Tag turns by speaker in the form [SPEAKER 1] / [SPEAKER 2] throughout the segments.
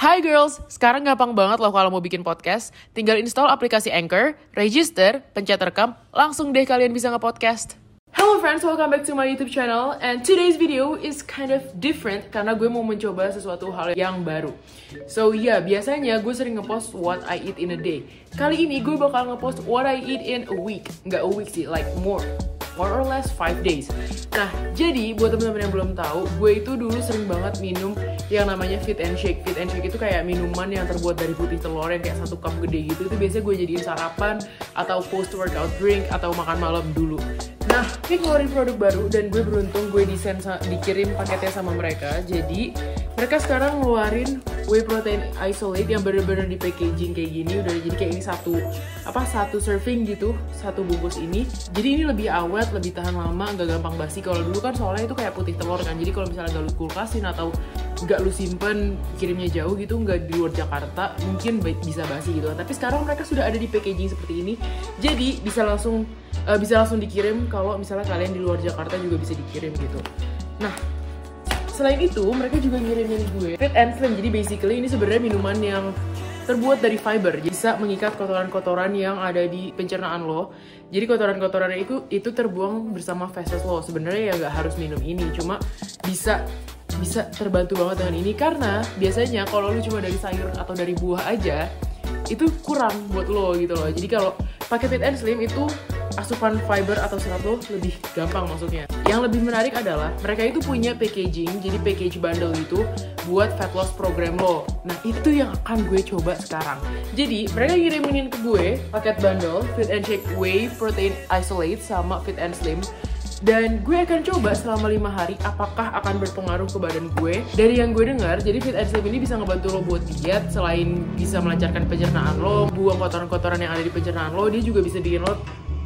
[SPEAKER 1] Hai girls, sekarang gampang banget loh kalau mau bikin podcast. Tinggal install aplikasi Anchor, register, pencet rekam, langsung deh kalian bisa nge-podcast. Hello friends, welcome back to my YouTube channel. And today's video is kind of different karena gue mau mencoba sesuatu hal yang baru. So yeah, biasanya gue sering ngepost what I eat in a day. Kali ini gue bakal ngepost what I eat in a week. Nggak a week sih, like more more or less 5 days. Nah, jadi buat teman-teman yang belum tahu, gue itu dulu sering banget minum yang namanya fit and shake. Fit and shake itu kayak minuman yang terbuat dari putih telur yang kayak satu cup gede gitu. Itu biasanya gue jadiin sarapan atau post workout drink atau makan malam dulu. Nah, ini ngeluarin produk baru dan gue beruntung gue desain dikirim paketnya sama mereka. Jadi mereka sekarang ngeluarin whey protein isolate yang bener-bener di packaging kayak gini udah jadi kayak ini satu apa satu serving gitu satu bungkus ini. Jadi ini lebih awet lebih tahan lama nggak gampang basi. Kalau dulu kan soalnya itu kayak putih telur kan. Jadi kalau misalnya gak lu kulkasin atau nggak lu simpen kirimnya jauh gitu nggak di luar Jakarta mungkin bisa basi gitu tapi sekarang mereka sudah ada di packaging seperti ini. Jadi bisa langsung uh, bisa langsung dikirim kalau misalnya kalian di luar Jakarta juga bisa dikirim gitu. Nah selain itu mereka juga ngirimin gue Fit and Slim. Jadi basically ini sebenarnya minuman yang terbuat dari fiber. Bisa mengikat kotoran-kotoran yang ada di pencernaan lo. Jadi kotoran-kotoran itu itu terbuang bersama feses lo. Sebenarnya ya nggak harus minum ini cuma bisa bisa terbantu banget dengan ini. Karena biasanya kalau lu cuma dari sayur atau dari buah aja itu kurang buat lo gitu loh. Jadi kalau pakai Fit and Slim itu asupan fiber atau serat lo lebih gampang maksudnya. Yang lebih menarik adalah mereka itu punya packaging, jadi package bundle itu buat fat loss program lo. Nah itu yang akan gue coba sekarang. Jadi mereka ngirimin ke gue paket bundle Fit and Shake Whey Protein Isolate sama Fit and Slim dan gue akan coba selama lima hari apakah akan berpengaruh ke badan gue dari yang gue dengar jadi fit and slim ini bisa ngebantu lo buat diet selain bisa melancarkan pencernaan lo buang kotoran-kotoran yang ada di pencernaan lo dia juga bisa bikin lo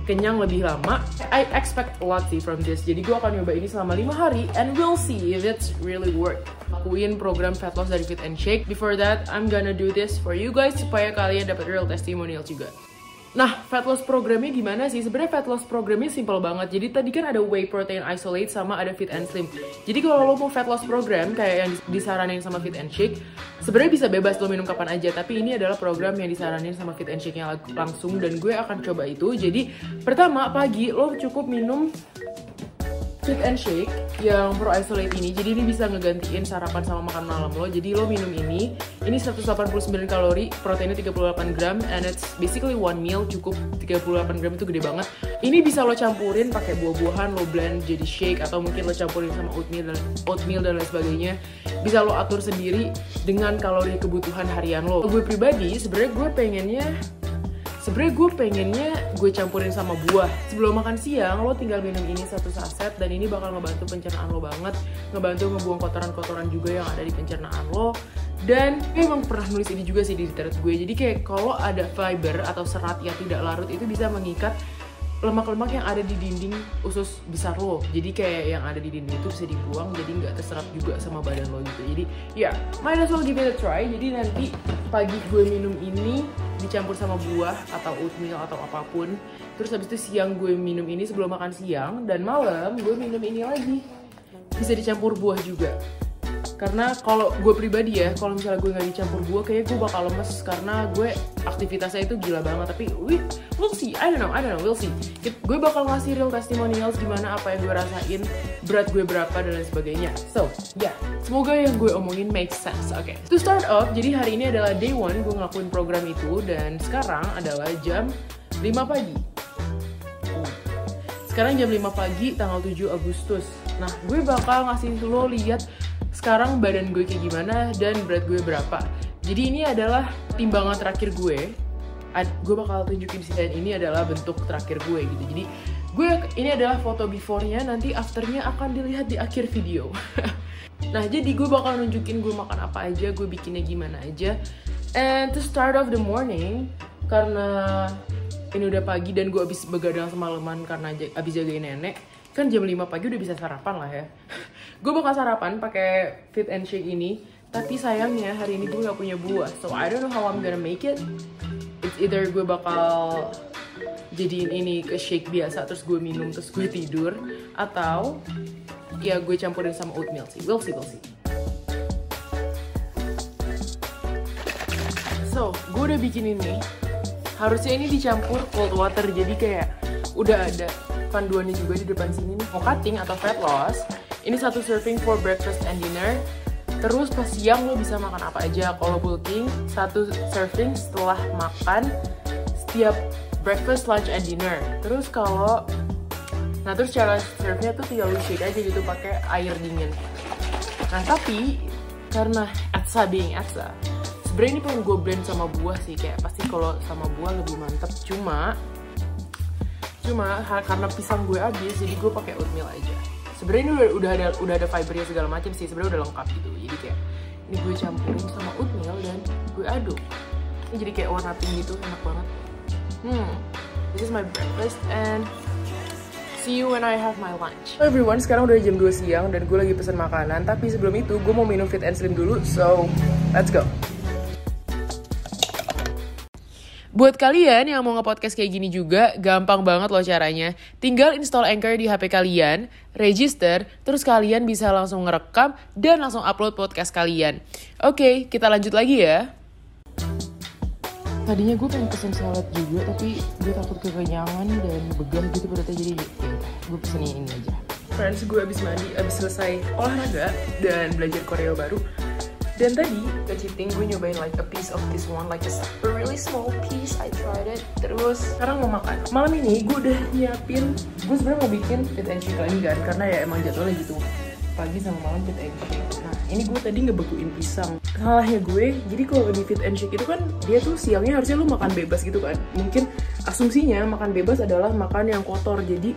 [SPEAKER 1] kenyang lebih lama. I expect a lot sih from this. Jadi gue akan nyoba ini selama 5 hari and we'll see if it's really worth. Lakuin program fat loss dari Fit and Shake. Before that, I'm gonna do this for you guys supaya kalian dapat real testimonial juga. Nah, fat loss programnya gimana sih? Sebenarnya fat loss programnya simple banget. Jadi tadi kan ada whey protein isolate sama ada fit and slim. Jadi kalau lo mau fat loss program kayak yang disaranin sama fit and shake, sebenarnya bisa bebas lo minum kapan aja. Tapi ini adalah program yang disaranin sama fit and shake yang langsung dan gue akan coba itu. Jadi pertama pagi lo cukup minum Fit and Shake yang Pro Isolate ini. Jadi ini bisa ngegantiin sarapan sama makan malam lo. Jadi lo minum ini ini 189 kalori proteinnya 38 gram and it's basically one meal cukup 38 gram itu gede banget. Ini bisa lo campurin pakai buah-buahan lo blend jadi shake atau mungkin lo campurin sama oatmeal dan oatmeal dan lain sebagainya. Bisa lo atur sendiri dengan kalori kebutuhan harian lo. Gue pribadi sebenarnya gue pengennya sebenarnya gue pengennya gue campurin sama buah. Sebelum makan siang lo tinggal minum ini satu saset dan ini bakal ngebantu pencernaan lo banget. Ngebantu ngebuang kotoran-kotoran juga yang ada di pencernaan lo. Dan gue emang pernah nulis ini juga sih di internet gue. Jadi kayak kalau ada fiber atau serat yang tidak larut itu bisa mengikat lemak-lemak yang ada di dinding usus besar lo. Jadi kayak yang ada di dinding itu bisa dibuang jadi nggak terserap juga sama badan lo gitu. Jadi ya yeah, might as well give it a try. Jadi nanti pagi gue minum ini dicampur sama buah atau oatmeal atau apa pun. Terus habis itu siang gue minum ini sebelum makan siang. Dan malam gue minum ini lagi. Bisa dicampur buah juga karena kalau gue pribadi ya kalau misalnya gue nggak dicampur buah kayak gue bakal lemes karena gue aktivitasnya itu gila banget. Tapi we, we'll see. I don't know I don't know. We'll see. Gue bakal ngasih real testimonials gimana apa yang gue rasain berat gue berapa dan lain sebagainya. So ya yeah, semoga yang gue omongin make sense oke. Okay. to start off jadi hari ini adalah day one gue ngelakuin program itu. Dan sekarang adalah jam 5 pagi. Sekarang jam 5 pagi tanggal 7 Agustus. Nah gue bakal ngasih lo lihat sekarang badan gue kayak gimana dan berat gue berapa. Jadi ini adalah timbangan terakhir gue. Gue bakal tunjukin di sini ini adalah bentuk terakhir gue gitu. Jadi gue ini adalah foto before-nya, nanti afternya akan dilihat di akhir video. nah jadi gue bakal nunjukin gue makan apa aja, gue bikinnya gimana aja. And to start off the morning, karena ini udah pagi dan gue abis begadang semalaman karena abis jagain nenek, kan jam 5 pagi udah bisa sarapan lah ya. gue bakal sarapan pakai fit and shake ini tapi sayangnya hari ini gue gak punya buah so I don't know how I'm gonna make it. It's either gue bakal jadiin ini ke shake biasa terus gue minum terus gue tidur atau ya gue campurin sama oatmeal sih. We'll see we'll see. So gue udah bikin ini. Harusnya ini dicampur cold water jadi kayak udah ada panduannya juga di depan sini. Nih mau cutting atau fat loss ini satu serving for breakfast and dinner. Terus pas siang lo bisa makan apa aja. Kalau bulking satu serving setelah makan setiap breakfast lunch and dinner. Terus kalau nah terus cara serve-nya tuh tinggal lu shake aja gitu pakai air dingin. Nah tapi karena Atsa being Atsa sebenarnya ini pengen gue blend sama buah sih. Kayak pasti kalau sama buah lebih mantep. Cuma cuma karena pisang gue habis jadi gue pakai oatmeal aja sebenarnya ini udah, ada udah ada fibernya segala macam sih sebenarnya udah lengkap gitu jadi kayak ini gue campurin sama oatmeal dan gue aduk ini jadi kayak warna pink gitu enak banget hmm this is my breakfast and see you when I have my lunch. Hello everyone, sekarang udah jam 2 siang dan gue lagi pesen makanan. Tapi sebelum itu, gue mau minum Fit and Slim dulu. So, let's go. Buat kalian yang mau nge-podcast kayak gini juga, gampang banget loh caranya. Tinggal install Anchor di HP kalian, register, terus kalian bisa langsung ngerekam dan langsung upload podcast kalian. Oke, kita lanjut lagi ya. Tadinya gue pengen pesen salad juga, tapi gue takut kekenyangan dan begah gitu perutnya jadi ya gue pesen ini aja. Friends, gue abis mandi, abis selesai olahraga dan belajar Korea baru. Dan tadi, ke cheating, gue nyobain like a piece of this one, like a really small piece, I tried it. Terus, sekarang mau makan. Malam ini, gue udah nyiapin, gue sebenarnya mau bikin fit and shake lagi kan, karena ya emang jadwalnya gitu. Pagi sama malam fit and shake. Nah, ini gue tadi ngebekuin pisang. Salahnya gue, jadi kalau di fit and shake itu kan, dia tuh siangnya harusnya lu makan bebas gitu kan. Mungkin asumsinya makan bebas adalah makan yang kotor. Jadi,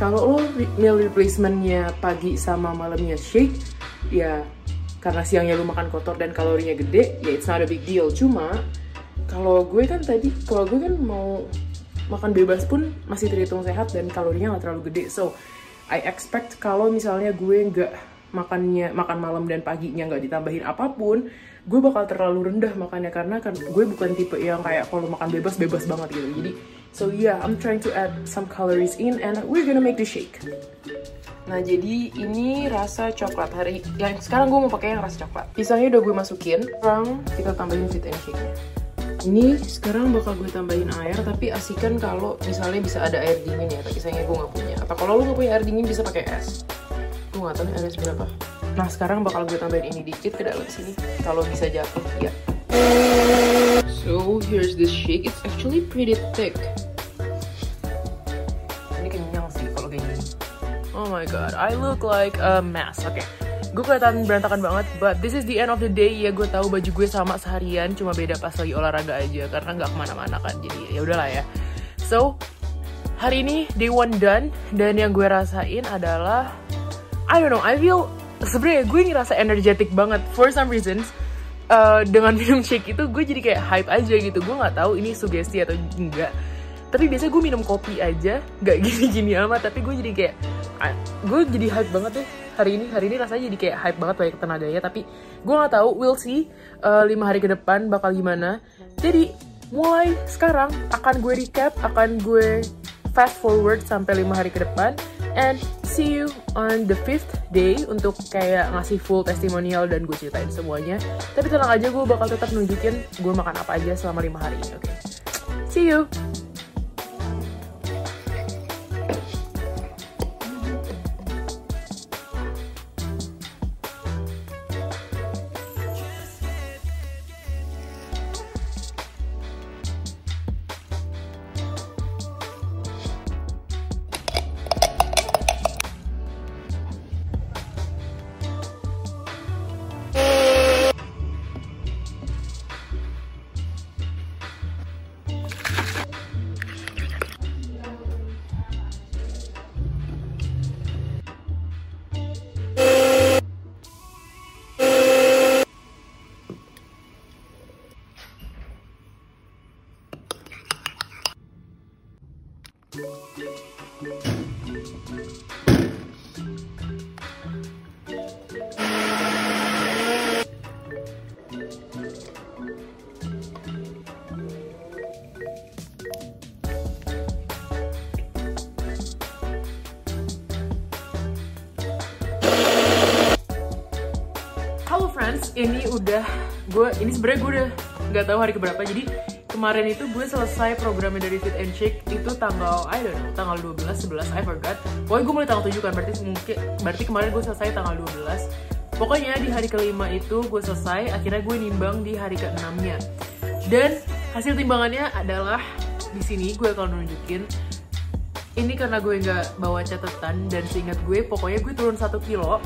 [SPEAKER 1] kalau lo meal replacementnya pagi sama malamnya shake, ya karena siangnya lu makan kotor dan kalorinya gede, ya it's not a big deal. Cuma kalau gue kan tadi, kalau gue kan mau makan bebas pun masih terhitung sehat dan kalorinya nggak terlalu gede. So I expect kalau misalnya gue nggak makannya makan malam dan paginya nggak ditambahin apa pun, gue bakal terlalu rendah makannya karena kan gue bukan tipe yang kayak kalau makan bebas bebas banget gitu. Jadi so yeah, I'm trying to add some calories in and we're gonna make the shake. Nah jadi ini rasa coklat hari yang sekarang gue mau pakai yang rasa coklat. Pisangnya udah gue masukin. Sekarang kita tambahin fit and shake-nya. Ini sekarang bakal gue tambahin air tapi asikan kalau misalnya bisa ada air dingin ya. Tapi sayangnya gue nggak punya. Atau kalau lu nggak punya air dingin bisa pakai es. Gue nggak tahu nih ada seberapa. Nah sekarang bakal gue tambahin ini dikit ke dalam sini. Kalau bisa jatuh ya. So here's this shake. It's actually pretty thick. My god, I look like a mess. Oke, okay. gue kelihatan berantakan banget, but this is the end of the day. Ya gue tahu baju gue sama seharian, cuma beda pas lagi olahraga aja karena nggak ke mana-mana kan. Jadi ya udahlah ya. So hari ini day one done dan yang gue rasain adalah I don't know, I feel sebenarnya gue ngerasa energetic banget for some reasons. Uh, dengan minum shake itu gue jadi kayak hype aja gitu gue nggak tahu ini sugesti atau enggak tapi biasanya gue minum kopi aja nggak gini-gini amat tapi gue jadi kayak gue jadi hype banget deh hari ini. Hari ini rasanya jadi kayak hype banget banyak tenaganya. Tapi gue nggak tahu we'll see uh, lima hari ke depan bakal gimana. Jadi mulai sekarang akan gue recap akan gue fast forward sampai lima hari ke depan. And see you on the fifth day untuk kayak ngasih full testimonial dan gue ceritain semuanya. Tapi tenang aja gue bakal tetap nunjukin gue makan apa aja selama lima hari ini oke? Okay? see you ini udah gue ini sebenarnya gue udah nggak tahu hari keberapa. Jadi kemarin itu gue selesai programnya dari Fit and Shake itu tanggal I don't know tanggal 12 11 I forgot. Pokoknya gue mulai tanggal 7 kan berarti mungkin berarti kemarin gue selesai tanggal 12 pokoknya di hari kelima itu gue selesai akhirnya gue nimbang di hari keenamnya. Dan hasil timbangannya adalah di sini gue akan nunjukin ini karena gue nggak bawa catatan dan seingat gue pokoknya gue turun satu kilo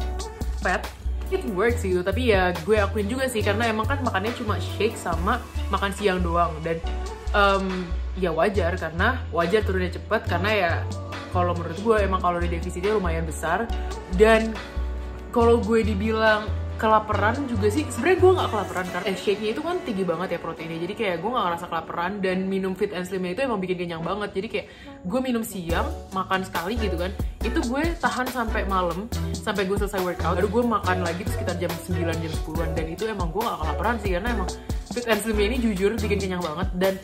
[SPEAKER 1] fat it works gitu tapi ya gue akuin juga sih karena emang kan makannya cuma shake sama makan siang doang. Dan um, ya wajar karena wajar turunnya cepet karena ya kalau menurut gue emang kalori defisitnya lumayan besar. Dan kalau gue dibilang kelaparan juga sih. Sebenarnya gue nggak kelaparan karena eh, shake-nya itu kan tinggi banget ya proteinnya. Jadi kayak gue nggak ngerasa kelaparan dan minum fit and slimnya itu emang bikin kenyang banget. Jadi kayak gue minum siang makan sekali gitu kan itu gue tahan sampai malam sampai gue selesai workout baru gue makan lagi sekitar jam 9 jam 10an dan itu emang gue gak kelaparan sih karena emang fit and slim ini jujur bikin kenyang banget dan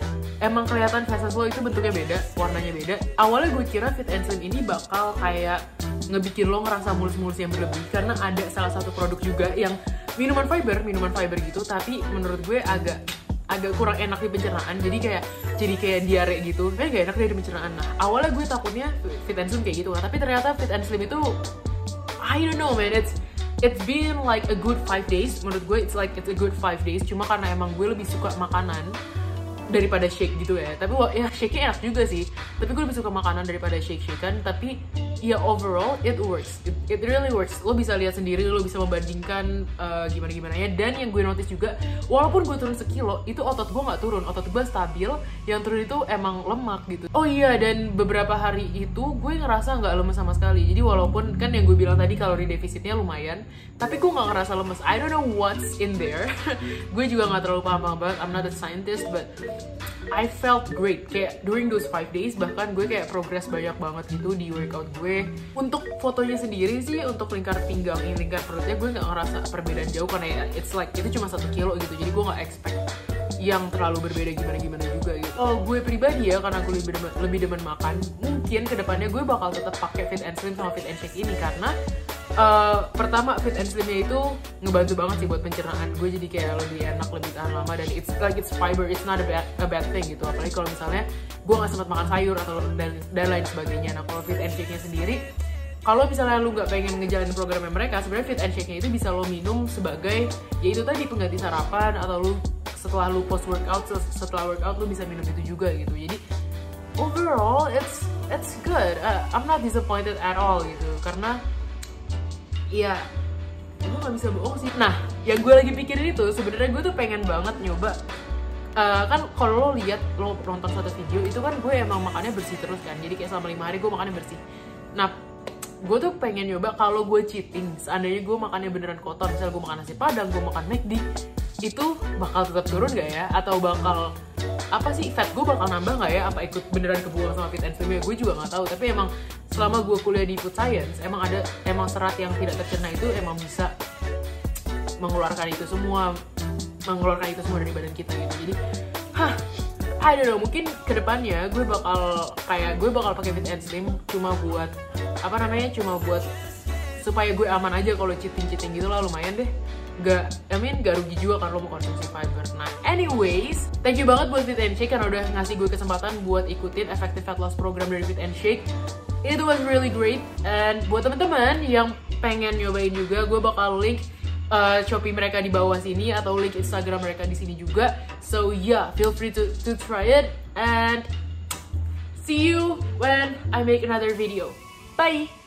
[SPEAKER 1] emang kelihatan fast slow itu bentuknya beda warnanya beda. Awalnya gue kira fit and slim ini bakal kayak ngebikin lo ngerasa mulus-mulus yang berlebih karena ada salah satu produk juga yang minuman fiber minuman fiber gitu tapi menurut gue agak agak kurang enak di pencernaan jadi kayak jadi kayak diare gitu. Kayak gak enak di pencernaan. Nah awalnya gue takutnya fit and slim kayak gitu kan tapi ternyata fit and slim itu I don't know man it's it's been like a good five days. Menurut gue it's like it's a good five days. Cuma karena emang gue lebih suka makanan daripada shake gitu ya. Tapi ya shake-nya enak juga sih. Tapi gue lebih suka makanan daripada shake shakean tapi ya overall it works. It, it really works. Lo bisa lihat sendiri lo bisa membandingkan uh, gimana gimana ya. Dan yang gue notice juga walaupun gue turun sekilo itu otot gue nggak turun. Otot gue stabil yang turun itu emang lemak gitu. Oh iya dan beberapa hari itu gue ngerasa nggak lemes sama sekali. Jadi walaupun kan yang gue bilang tadi kalori defisitnya lumayan tapi gue nggak ngerasa lemes. I don't know what's in there. Gue juga nggak terlalu paham paham banget. I'm not a scientist but I felt great. Kayak during those five days bahkan gue kayak progress banyak banget gitu di workout gue untuk fotonya sendiri sih untuk lingkar pinggang ini lingkar perutnya gue nggak ngerasa perbedaan jauh karena ya it's like itu cuma satu kilo gitu. Jadi gue nggak expect yang terlalu berbeda gimana gimana juga gitu. Oh gue pribadi ya karena gue lebih demen, lebih demen makan mungkin ke depannya gue bakal tetap pakai fit and slim sama fit and shake ini. Karena uh, pertama fit and slimnya itu ngebantu banget sih buat pencernaan gue jadi kayak lebih enak lebih tahan lama dan it's like it's fiber it's not a bad, a bad thing gitu. Apalagi kalau misalnya gue nggak sempat makan sayur atau dan, dan lain sebagainya. Nah kalau fit and shake nya sendiri kalau misalnya lu nggak pengen ngejalanin programnya mereka sebenarnya fit and shake nya itu bisa lo minum sebagai ya itu tadi pengganti sarapan atau lu setelah lu post workout setelah workout lu bisa minum itu juga gitu. Jadi overall it's it's good. Uh, I'm not disappointed at all gitu. Karena iya. Gue gak bisa bohong sih. Nah yang gue lagi pikirin itu sebenarnya gue tuh pengen banget nyoba uh, kan kalau lo lihat lo nonton satu video itu kan gue emang makannya bersih terus kan. Jadi kayak selama lima hari gue makannya bersih. Nah gue tuh pengen nyoba kalau gue cheating seandainya gue makannya beneran kotor misalnya gue makan nasi padang gue makan McD itu bakal tetap turun gak ya? Atau bakal apa sih fat gue bakal nambah nggak ya apa ikut beneran kebuang sama fit and slim gue juga nggak tahu. Tapi emang selama gue kuliah di food science emang ada emang serat yang tidak tercerna itu emang bisa mengeluarkan itu semua mengeluarkan itu semua dari badan kita gitu. Jadi hah don't know. Mungkin ke depannya gue bakal kayak gue bakal pakai fit and slim cuma buat apa namanya cuma buat supaya gue aman aja kalau cheating cheating gitu lah. Lumayan deh gak, I mean gak rugi juga kan lo mau konsumsi fiber. Nah, anyways, thank you banget buat Fit and Shake karena udah ngasih gue kesempatan buat ikutin Effective Fat Loss Program dari Fit and Shake. It was really great. And buat teman-teman yang pengen nyobain juga, gue bakal link uh, Shopee mereka di bawah sini atau link Instagram mereka di sini juga. So yeah, feel free to to try it and see you when I make another video. Bye.